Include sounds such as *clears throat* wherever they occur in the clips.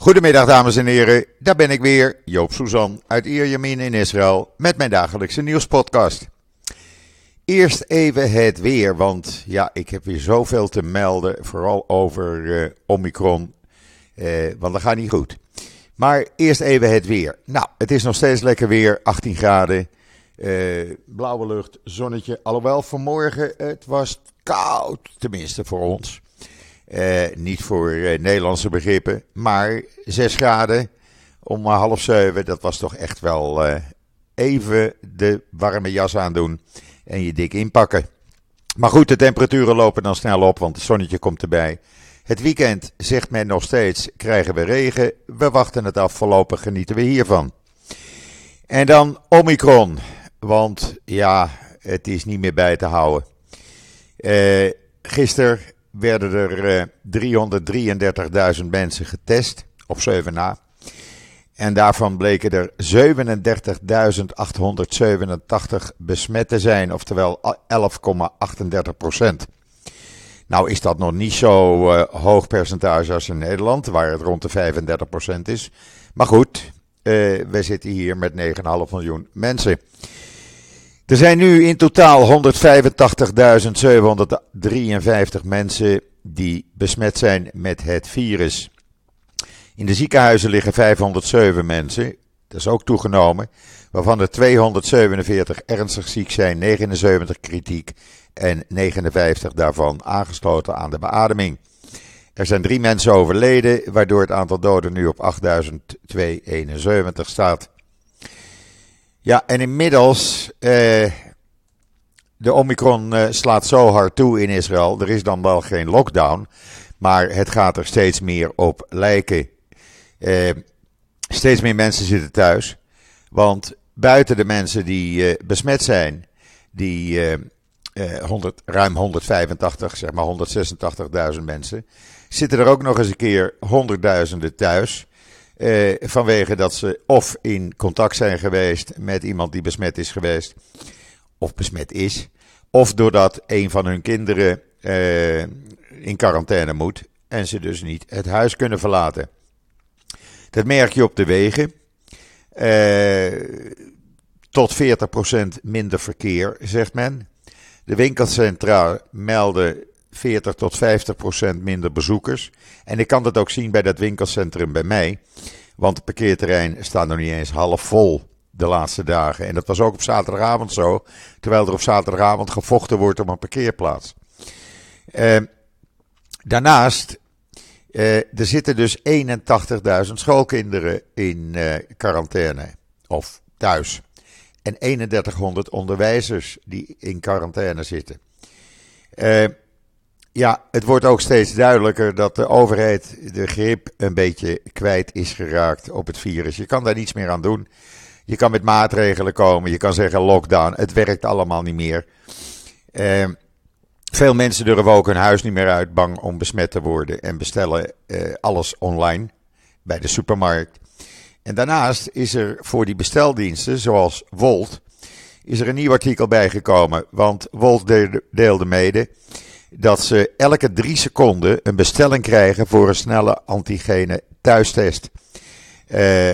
Goedemiddag dames en heren, daar ben ik weer, Joop Suzan uit Ierjemien in Israël met mijn dagelijkse nieuwspodcast. Eerst even het weer, want ja, ik heb weer zoveel te melden, vooral over uh, Omicron, uh, want dat gaat niet goed. Maar eerst even het weer. Nou, het is nog steeds lekker weer, 18 graden, uh, blauwe lucht, zonnetje. Alhoewel vanmorgen het was koud, tenminste voor ons. Uh, niet voor uh, Nederlandse begrippen, maar 6 graden om half zeven. Dat was toch echt wel uh, even de warme jas aandoen en je dik inpakken. Maar goed, de temperaturen lopen dan snel op, want het zonnetje komt erbij. Het weekend, zegt men nog steeds, krijgen we regen. We wachten het af, voorlopig genieten we hiervan. En dan Omicron, want ja, het is niet meer bij te houden. gisteren werden er uh, 333.000 mensen getest op 7 na. En daarvan bleken er 37.887 besmet te zijn, oftewel 11,38 procent. Nou is dat nog niet zo uh, hoog percentage als in Nederland, waar het rond de 35 procent is. Maar goed, uh, we zitten hier met 9,5 miljoen mensen. Er zijn nu in totaal 185.753 mensen die besmet zijn met het virus. In de ziekenhuizen liggen 507 mensen, dat is ook toegenomen, waarvan er 247 ernstig ziek zijn, 79 kritiek en 59 daarvan aangesloten aan de beademing. Er zijn drie mensen overleden, waardoor het aantal doden nu op 8271 staat. Ja, en inmiddels, eh, de Omicron eh, slaat zo hard toe in Israël. Er is dan wel geen lockdown, maar het gaat er steeds meer op lijken. Eh, steeds meer mensen zitten thuis, want buiten de mensen die besmet zijn, die 100, eh, ruim 185, zeg maar 186.000 mensen, zitten er ook nog eens een keer honderdduizenden thuis. Eh, vanwege dat ze of in contact zijn geweest met iemand die besmet is geweest, of besmet is, of doordat een van hun kinderen eh, in quarantaine moet en ze dus niet het huis kunnen verlaten. Dat merk je op de wegen. Eh, tot 40% minder verkeer, zegt men. De winkelcentra melden 40 tot 50 procent minder bezoekers. En ik kan dat ook zien bij dat winkelcentrum bij mij. Want het parkeerterrein staat nog niet eens half vol de laatste dagen. En dat was ook op zaterdagavond zo. Terwijl er op zaterdagavond gevochten wordt om een parkeerplaats. Uh, daarnaast, uh, er zitten dus 81.000 schoolkinderen in uh, quarantaine. Of thuis. En 3100 onderwijzers die in quarantaine zitten. Uh, ja, het wordt ook steeds duidelijker dat de overheid de grip een beetje kwijt is geraakt op het virus. Je kan daar niets meer aan doen. Je kan met maatregelen komen, je kan zeggen lockdown. Het werkt allemaal niet meer. Uh, veel mensen durven ook hun huis niet meer uit, bang om besmet te worden en bestellen uh, alles online bij de supermarkt. En daarnaast is er voor die besteldiensten, zoals Volt, is er een nieuw artikel bijgekomen. Want Volt deelde mede dat ze elke drie seconden een bestelling krijgen voor een snelle antigene thuistest. Uh,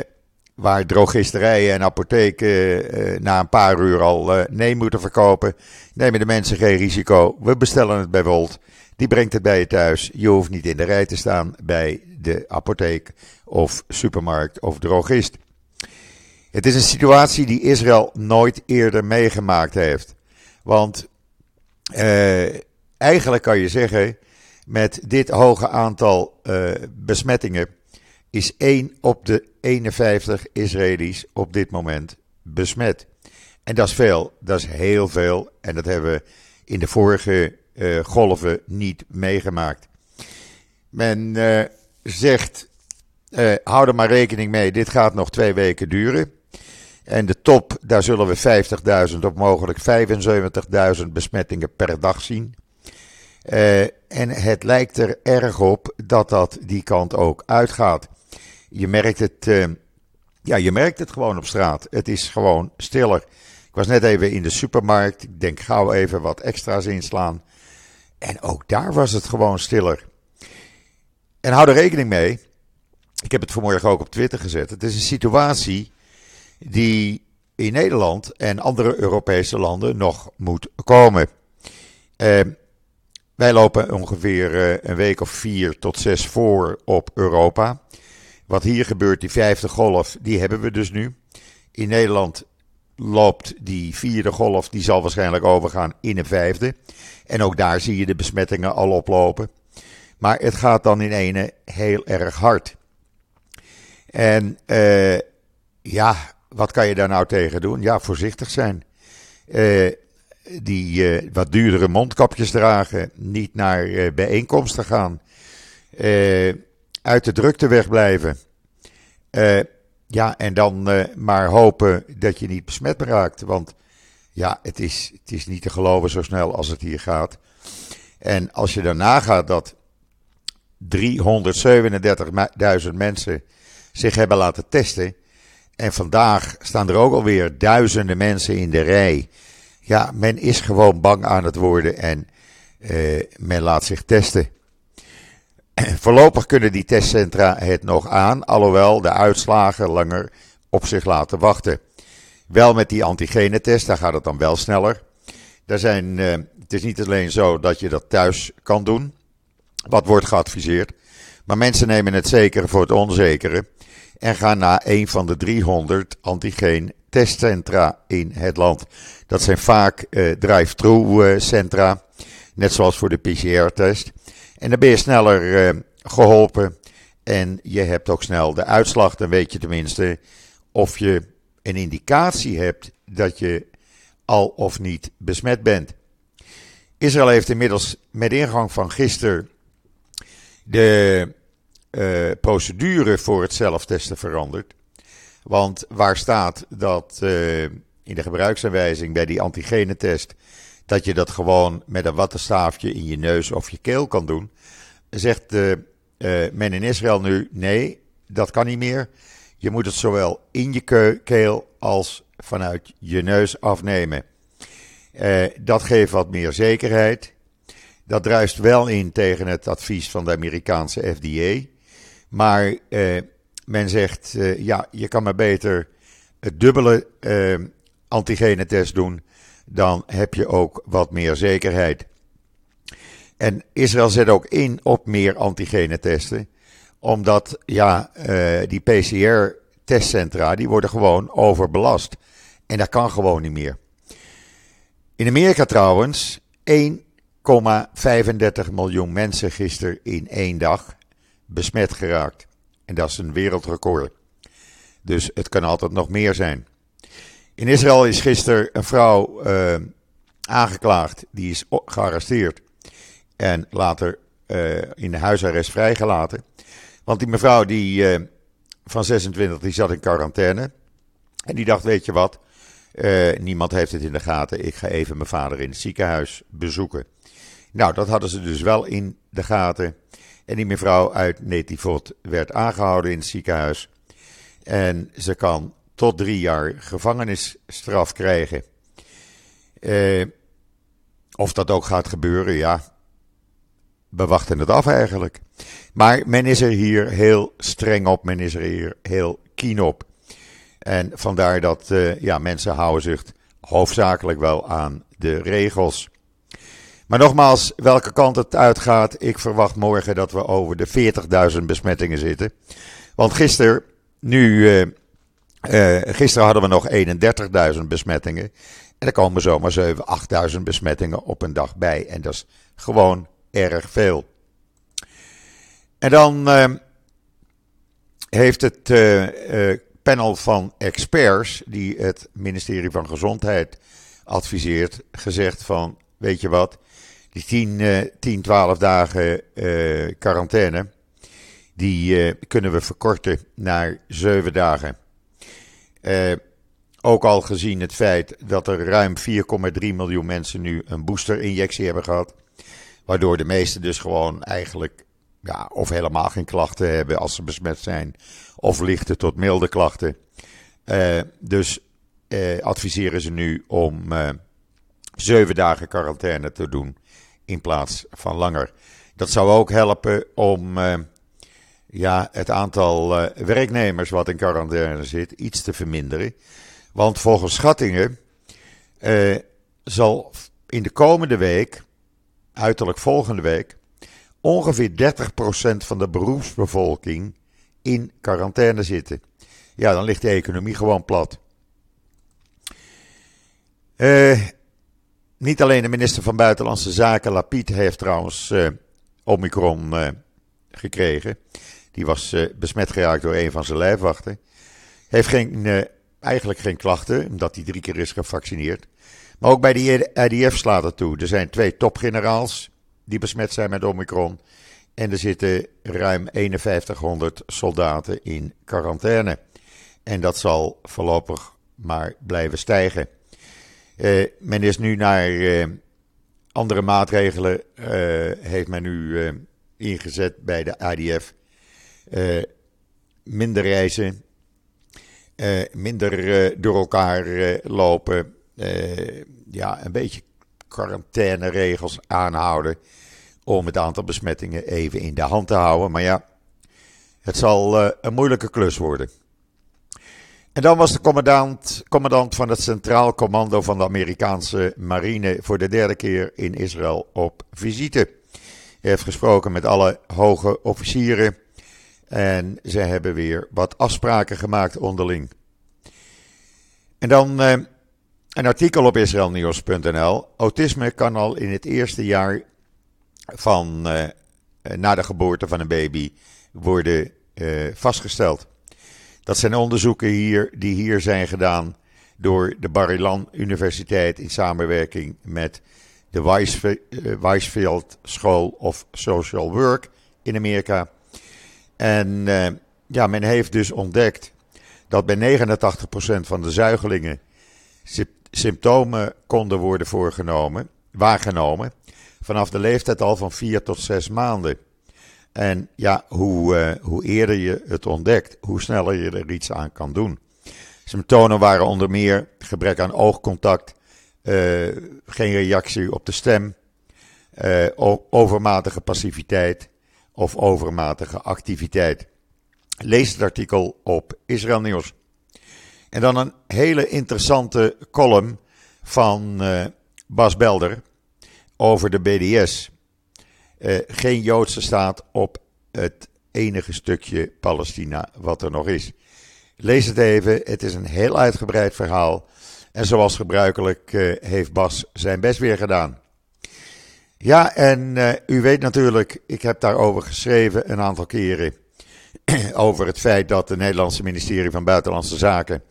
waar drogisterijen en apotheken uh, na een paar uur al uh, nee moeten verkopen, nemen de mensen geen risico. We bestellen het bij Volt. Die brengt het bij je thuis. Je hoeft niet in de rij te staan bij de apotheek of supermarkt of drogist. Het is een situatie die Israël nooit eerder meegemaakt heeft. Want eigenlijk kan je zeggen, met dit hoge aantal uh, besmettingen is 1 op de 51 Israëli's op dit moment besmet. En dat is veel, dat is heel veel. En dat hebben we in de vorige uh, golven niet meegemaakt. Men uh, zegt, hou er maar rekening mee, dit gaat nog twee weken duren. En de top, daar zullen we 50.000 of mogelijk 75.000 besmettingen per dag zien. Uh, en het lijkt er erg op dat dat die kant ook uitgaat. Je merkt het, uh, ja, je merkt het gewoon op straat. Het is gewoon stiller. Ik was net even in de supermarkt. Ik denk gauw even wat extra's inslaan. En ook daar was het gewoon stiller. En hou er rekening mee. ik heb het vanmorgen ook op Twitter gezet. Het is een situatie die in Nederland en andere Europese landen nog moet komen. Uh, wij lopen ongeveer uh, een week of vier tot zes voor op Europa. Wat hier gebeurt, die vijfde golf, die hebben we dus nu. In Nederland loopt die vierde golf, die zal waarschijnlijk overgaan in een vijfde. En ook daar zie je de besmettingen al oplopen. Maar het gaat dan in ene heel erg hard. En uh, ja, wat kan je daar nou tegen doen? Ja, voorzichtig zijn. Uh, die uh, wat duurdere mondkapjes dragen, niet naar bijeenkomsten gaan, uit de drukte wegblijven. ja, en dan maar hopen dat je niet besmet raakt. Want ja, het is, het is niet te geloven zo snel als het hier gaat. En als je daarna gaat dat 337.000 mensen zich hebben laten testen. En vandaag staan er ook alweer duizenden mensen in de rij. Ja, men is gewoon bang aan het worden en uh, men laat zich testen. *clears throat* Voorlopig kunnen die testcentra het nog aan, alhoewel de uitslagen langer op zich laten wachten. Wel met die antigenetest, daar gaat het dan wel sneller. Daar zijn, uh, het is niet alleen zo dat je dat thuis kan doen, wat wordt geadviseerd, maar mensen nemen het zekere voor het onzekere en gaan naar een van de 300 antigeen testcentra in het land. Dat zijn vaak uh, drive-thru uh, centra, net zoals voor de PCR-test. En dan ben je sneller uh, geholpen en je hebt ook snel de uitslag. Dan weet je tenminste of je een indicatie hebt dat je al of niet besmet bent. Israël heeft inmiddels met ingang van gisteren de uh, procedure voor het zelftesten veranderd. Want waar staat dat uh, in de gebruiksaanwijzing bij die antigenetest dat je dat gewoon met een wattenstaafje in je neus of je keel kan doen, zegt uh, men in Israël nu nee, dat kan niet meer. Je moet het zowel in je keel als vanuit je neus afnemen. dat geeft wat meer zekerheid. Dat druist wel in tegen het advies van de Amerikaanse FDA. Maar eh, men zegt, eh, ja, je kan maar beter het dubbele eh, antigenetest doen. Dan heb je ook wat meer zekerheid. En Israël zet ook in op meer antigenetesten. Omdat, ja, uh, die PCR-testcentra, die worden gewoon overbelast. En dat kan gewoon niet meer. In Amerika trouwens, 1,35 miljoen mensen gisteren in één dag besmet geraakt. En dat is een wereldrecord. Dus het kan altijd nog meer zijn. In Israël is gisteren een vrouw uh, aangeklaagd. Die is gearresteerd. En later uh, in de huisarrest vrijgelaten. Want die mevrouw die, uh, van 26 die zat in quarantaine. En die dacht, weet je wat, niemand heeft het in de gaten. Ik ga even mijn vader in het ziekenhuis bezoeken. Nou, dat hadden ze dus wel in de gaten. En die mevrouw uit Netivot werd aangehouden in het ziekenhuis. En ze kan tot drie jaar gevangenisstraf krijgen. Eh, of dat ook gaat gebeuren, ja. We wachten het af eigenlijk. Maar men is er hier heel streng op. Men is er hier heel keen op. En vandaar dat uh, ja, mensen houden zich hoofdzakelijk wel aan de regels. Maar nogmaals, welke kant het uitgaat, ik verwacht morgen dat we over de 40.000 besmettingen zitten. Want gisteren, nu, uh, uh, gisteren hadden we nog 31.000 besmettingen. En er komen zomaar 7.000, 8.000 besmettingen op een dag bij. En dat is gewoon erg veel. En dan uh, heeft het panel van experts, die het ministerie van Gezondheid adviseert, gezegd van, weet je wat, die 10, 10 12 dagen uh, quarantaine, die uh, kunnen we verkorten naar 7 dagen. Uh, ook al gezien het feit dat er ruim 4,3 miljoen mensen nu een boosterinjectie hebben gehad. Waardoor de meesten dus gewoon eigenlijk ja, of helemaal geen klachten hebben als ze besmet zijn. Of lichte tot milde klachten. dus adviseren ze nu om 7 dagen quarantaine te doen in plaats van langer. Dat zou ook helpen om uh, ja, het aantal werknemers wat in quarantaine zit iets te verminderen. Want volgens schattingen zal in de komende week, uiterlijk volgende week, ongeveer 30% van de beroepsbevolking in quarantaine zitten. Ja, dan ligt de economie gewoon plat. Uh, niet alleen de minister van Buitenlandse Zaken, Lapid, heeft trouwens uh, Omicron uh, gekregen. Die was besmet geraakt door een van zijn lijfwachten. Heeft geen, eigenlijk geen klachten, omdat hij drie keer is gevaccineerd. Maar ook bij de IDF slaat het toe. Er zijn twee topgeneraals die besmet zijn met Omicron. En er zitten ruim 5100 soldaten in quarantaine. En dat zal voorlopig maar blijven stijgen. Uh, men is nu naar uh, andere maatregelen, uh, heeft men nu ingezet bij de ADF. minder reizen, minder door elkaar lopen, ja, een beetje quarantaineregels aanhouden om het aantal besmettingen even in de hand te houden. Maar ja, het zal een moeilijke klus worden. En dan was de commandant, commandant van het Centraal Commando van de Amerikaanse marine voor de derde keer in Israël op visite. Hij heeft gesproken met alle hoge officieren en ze hebben weer wat afspraken gemaakt onderling. En dan eh, een artikel op israelnieuws.nl. Autisme kan al in het eerste jaar van eh, na de geboorte van een baby worden eh, vastgesteld. Dat zijn onderzoeken hier, die hier zijn gedaan door de Bar-Ilan Universiteit in samenwerking met de Weisfield eh, School of Social Work in Amerika. En uh, ja, men heeft dus ontdekt dat bij 89% van de zuigelingen symptomen konden worden voorgenomen, waargenomen vanaf de leeftijd al van 4 tot 6 maanden. En ja, hoe, uh, hoe eerder je het ontdekt, hoe sneller je er iets aan kan doen. Symptomen waren onder meer gebrek aan oogcontact, uh, geen reactie op de stem, uh, overmatige passiviteit of overmatige activiteit. Lees het artikel op Israël Nieuws. En dan een hele interessante column van Bas Belder over de BDS. Uh, geen Joodse staat op het enige stukje Palestina wat er nog is. Lees het even, het is een heel uitgebreid verhaal. En zoals gebruikelijk uh, heeft Bas zijn best weer gedaan. Ja, en uh, u weet natuurlijk, ik heb daarover geschreven een aantal keren. *clears throat* over het feit dat het Nederlandse ministerie van Buitenlandse Zaken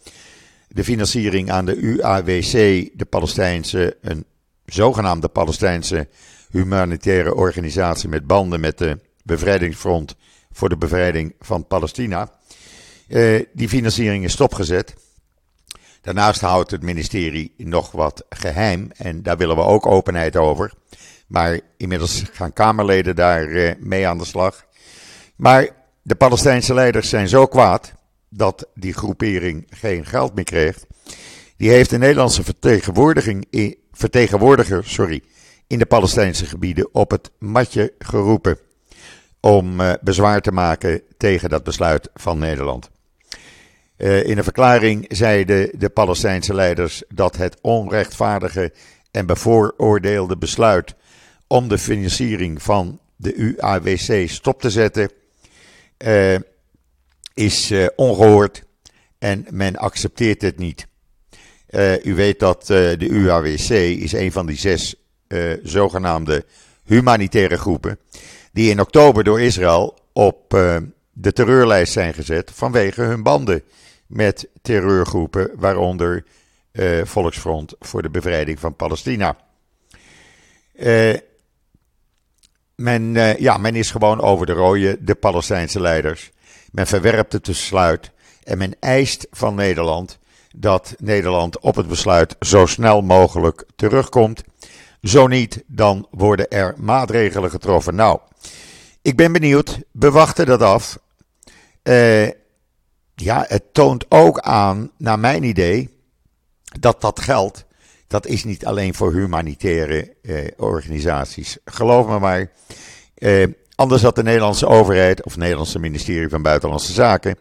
de financiering aan de UAWC, de Palestijnse, een zogenaamde Palestijnse humanitaire organisatie met banden met de Bevrijdingsfront voor de bevrijding van Palestina. Uh, die financiering is stopgezet. Daarnaast houdt het ministerie nog wat geheim en daar willen we ook openheid over. Maar inmiddels gaan Kamerleden daar uh, mee aan de slag. Maar de Palestijnse leiders zijn zo kwaad dat die groepering geen geld meer kreeg. Die heeft de Nederlandse vertegenwoordiger sorry, in de Palestijnse gebieden op het matje geroepen om uh, bezwaar te maken tegen dat besluit van Nederland. Uh, in een verklaring zeiden de Palestijnse leiders dat het onrechtvaardige en bevooroordeelde besluit om de financiering van de UAWC stop te zetten uh, is ongehoord en men accepteert het niet. u weet dat de UAWC is een van die zes uh, zogenaamde humanitaire groepen, die in oktober door Israël op uh, de terreurlijst zijn gezet vanwege hun banden met terreurgroepen, waaronder uh, Volksfront voor de bevrijding van Palestina. men, ja, men is gewoon over de rode, de Palestijnse leiders. Men verwerpt het besluit en men eist van Nederland dat Nederland op het besluit zo snel mogelijk terugkomt zo niet, dan worden er maatregelen getroffen. Nou, ik ben benieuwd. We wachten dat af. Uh, ja, het toont ook aan, naar mijn idee, dat dat geld, dat is niet alleen voor humanitaire uh, organisaties. Geloof me maar, uh, anders had de Nederlandse overheid, of het Nederlandse ministerie van Buitenlandse Zaken,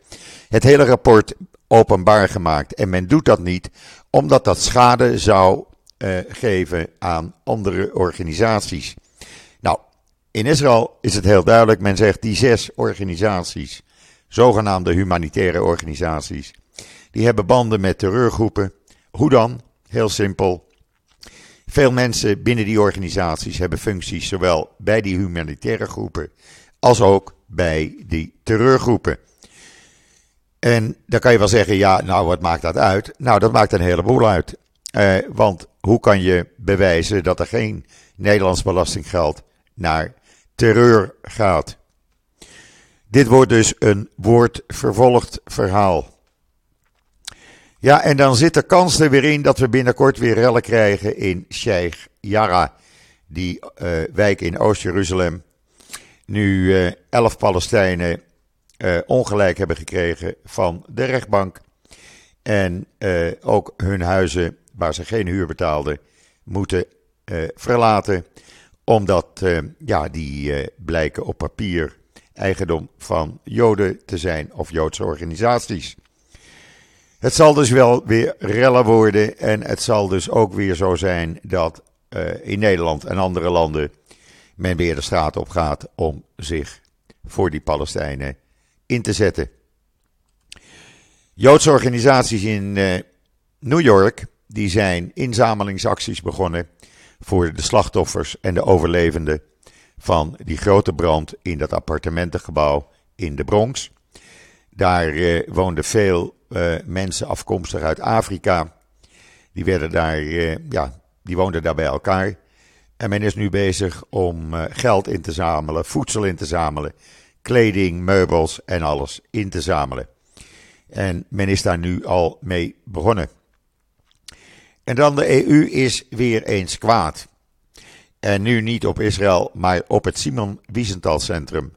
het hele rapport openbaar gemaakt. En men doet dat niet, omdat dat schade zou uh, geven aan andere organisaties. Nou, in Israël is het heel duidelijk. Men zegt die zes organisaties, zogenaamde humanitaire organisaties, die hebben banden met terreurgroepen. Hoe dan? Heel simpel. Veel mensen binnen die organisaties hebben functies zowel bij die humanitaire groepen als ook bij die terreurgroepen. En dan kan je wel zeggen, ja, nou wat maakt dat uit? Nou, dat maakt een heleboel uit. Eh, want hoe kan je bewijzen dat er geen Nederlands belastinggeld naar terreur gaat? Dit wordt dus een woordvervolgd verhaal. Ja, en dan zit de kans er weer in dat we binnenkort weer rellen krijgen in Sheikh Jarrah, die uh, wijk in Oost-Jeruzalem. Nu uh, elf Palestijnen uh, ongelijk hebben gekregen van de rechtbank. En ook hun huizen, waar ze geen huur betaalden, moeten verlaten. Omdat ja, die blijken op papier eigendom van Joden te zijn of Joodse organisaties. Het zal dus wel weer rellen worden en het zal dus ook weer zo zijn dat in Nederland en andere landen men weer de straat op gaat om zich voor die Palestijnen in te zetten. Joodse organisaties in New York die zijn inzamelingsacties begonnen voor de slachtoffers en de overlevenden van die grote brand in dat appartementengebouw in de Bronx. Daar uh, woonden veel uh, mensen afkomstig uit Afrika. Die werden daar, uh, ja, die woonden daar bij elkaar. En men is nu bezig om geld in te zamelen, voedsel in te zamelen, kleding, meubels en alles in te zamelen. En men is daar nu al mee begonnen. En dan de EU is weer eens kwaad. En nu niet op Israël, maar op het Simon Wiesenthal Centrum.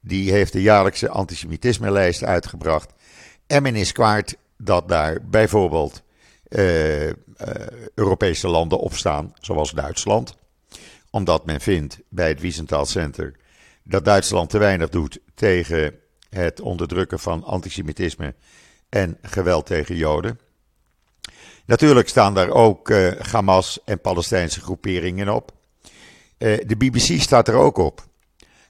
Die heeft de jaarlijkse antisemitisme-lijst uitgebracht. En men is kwaad dat daar bijvoorbeeld uh, uh, Europese landen op staan, zoals Duitsland. Omdat men vindt bij het Wiesenthal Center dat Duitsland te weinig doet tegen het onderdrukken van antisemitisme en geweld tegen Joden. Natuurlijk staan daar ook uh, Hamas en Palestijnse groeperingen op. de BBC staat er ook op.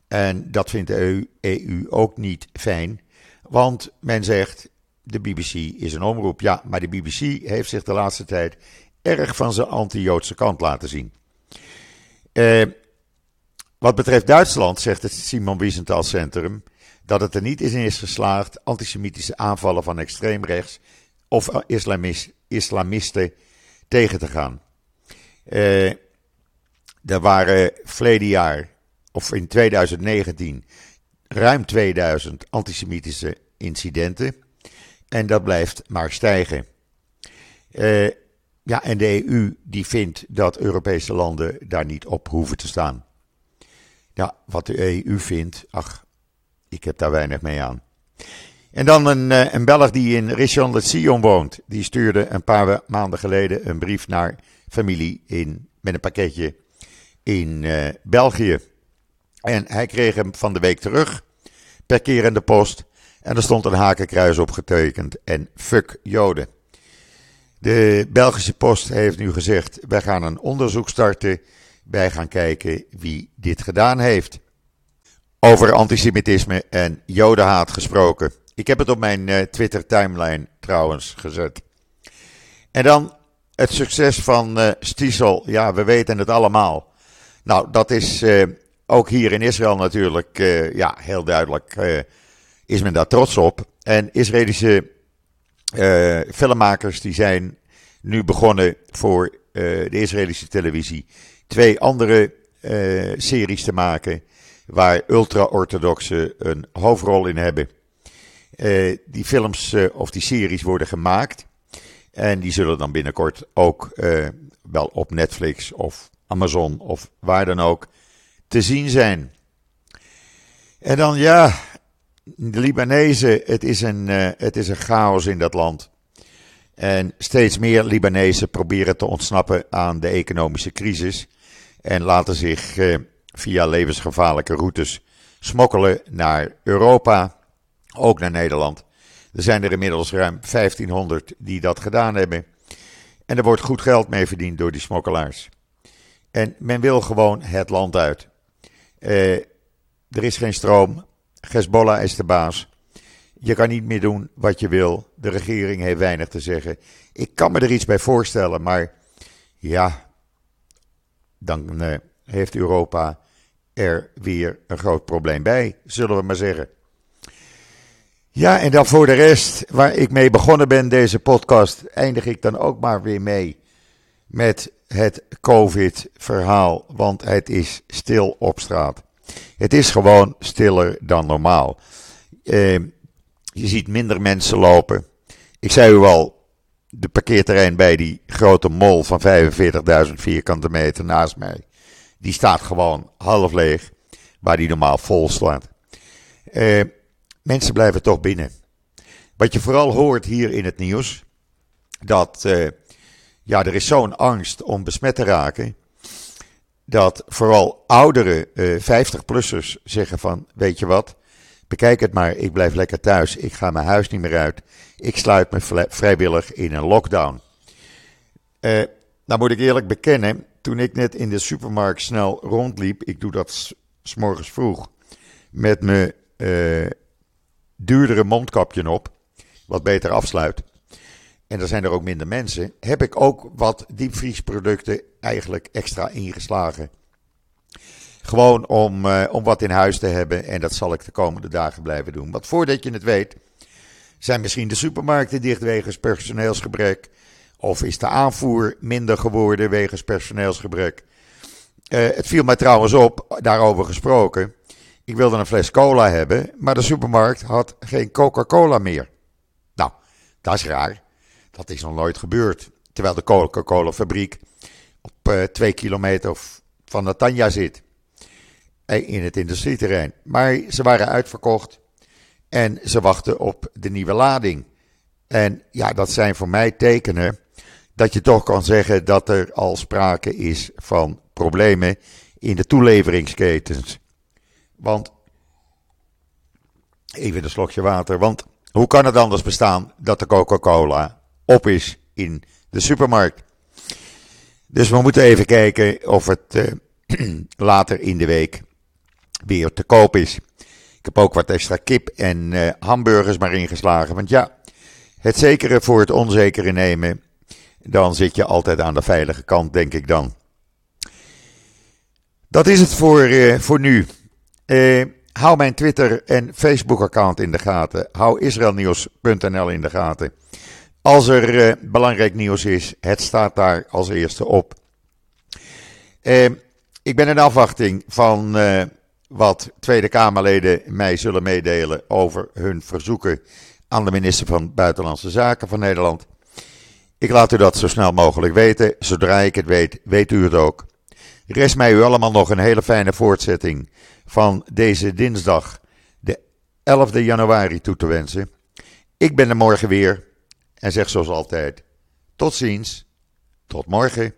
En dat vindt de EU, EU ook niet fijn. Want men zegt, de BBC is een omroep. Ja, maar de BBC heeft zich de laatste tijd erg van zijn anti-Joodse kant laten zien. Eh, wat betreft Duitsland zegt het Simon Wiesenthal Centrum dat het er niet in is geslaagd antisemitische aanvallen van extreemrechts of islamisten tegen te gaan. Uh, er waren verleden jaar, of in 2019, ruim 2000 antisemitische incidenten. En dat blijft maar stijgen. Uh, ja, en de EU die vindt dat Europese landen daar niet op hoeven te staan. Ja, wat de EU vindt, ach, ik heb daar weinig mee aan. En dan een, eh, een Belg die in Rishon LeZion woont. Die stuurde een paar maanden geleden een brief naar familie in, met een pakketje in uh, België. En hij kreeg hem van de week terug, per keer in de post. En er stond een hakenkruis op getekend en fuck Joden. De Belgische Post heeft nu gezegd: wij gaan een onderzoek starten. Wij gaan kijken wie dit gedaan heeft. Over antisemitisme en jodenhaat gesproken. Ik heb het op mijn uh, Twitter timeline trouwens gezet. En dan het succes van uh, Stiesel. Ja, we weten het allemaal. Nou, dat is uh, ook hier in Israël natuurlijk ja, heel duidelijk is men daar trots op. En Israëlische filmmakers die zijn nu begonnen voor de Israëlische televisie twee andere series te maken waar ultra-orthodoxen een hoofdrol in hebben. Die films of die series worden gemaakt en die zullen dan binnenkort ook wel op Netflix of Amazon of waar dan ook te zien zijn. En dan ja, de Libanezen, het is, een, het is een chaos in dat land. En steeds meer Libanezen proberen te ontsnappen aan de economische crisis. En laten zich via levensgevaarlijke routes smokkelen naar Europa, ook naar Nederland. Er zijn er inmiddels ruim 1500 die dat gedaan hebben. En er wordt goed geld mee verdiend door die smokkelaars. En men wil gewoon het land uit. Eh, er is geen stroom. Hezbollah is de baas. Je kan niet meer doen wat je wil. De regering heeft weinig te zeggen. Ik kan me er iets bij voorstellen, maar ja, dan uh, heeft Europa er weer een groot probleem bij, zullen we maar zeggen. Ja, en dan voor de rest, waar ik mee begonnen ben, deze podcast, eindig ik dan ook maar weer mee met het COVID-verhaal, want het is stil op straat. Het is gewoon stiller dan normaal. Uh, je ziet minder mensen lopen. Ik zei u al, de parkeerterrein bij die grote mol van 45.000 vierkante meter naast mij, die staat gewoon half leeg, waar die normaal vol staat. Uh, mensen blijven toch binnen. Wat je vooral hoort hier in het nieuws, dat uh, ja, er is zo'n angst om besmet te raken, dat vooral oudere uh, 50-plussers zeggen van, weet je wat, bekijk het maar, ik blijf lekker thuis, ik ga mijn huis niet meer uit, ik sluit me vrijwillig in een lockdown. Uh, nou moet ik eerlijk bekennen, toen ik net in de supermarkt snel rondliep, ik doe dat s morgens vroeg, met mijn duurdere mondkapje op, wat beter afsluit. En er zijn er ook minder mensen. Heb ik ook wat diepvriesproducten eigenlijk extra ingeslagen. Gewoon om, uh, om wat in huis te hebben. En dat zal ik de komende dagen blijven doen. Want voordat je het weet, zijn misschien de supermarkten dicht wegens personeelsgebrek. Of is de aanvoer minder geworden wegens personeelsgebrek. Uh, het viel mij trouwens op, daarover gesproken. Ik wilde een fles cola hebben, maar de supermarkt had geen Coca-Cola meer. Nou, dat is raar. Dat is nog nooit gebeurd. Terwijl de Coca-Cola fabriek op uh, twee kilometer van Natanja zit. In het industrieterrein. Maar ze waren uitverkocht. En ze wachten op de nieuwe lading. En ja, dat zijn voor mij tekenen dat je toch kan zeggen dat er al sprake is van problemen in de toeleveringsketens. Want, even een slokje water, want hoe kan het anders bestaan dat de Coca-Cola op is in de supermarkt? Dus we moeten even kijken of het uh, *clears throat* later in de week weer te koop is. Ik heb ook wat extra kip en uh, hamburgers maar ingeslagen. Want ja, het zekere voor het onzekere nemen, dan zit je altijd aan de veilige kant, denk ik dan. Dat is het voor, uh, voor nu. Uh, hou mijn Twitter en Facebook-account in de gaten. Hou israelnieuws.nl in de gaten. Als er uh, belangrijk nieuws is, het staat daar als eerste op. Uh, ik ben in afwachting van wat Tweede Kamerleden mij zullen meedelen over hun verzoeken aan de minister van Buitenlandse Zaken van Nederland. Ik laat u dat zo snel mogelijk weten. Zodra ik het weet, weet u het ook. Rest mij u allemaal nog een hele fijne voortzetting van deze dinsdag, de 11 januari, toe te wensen. Ik ben er morgen weer en zeg zoals altijd: tot ziens, tot morgen.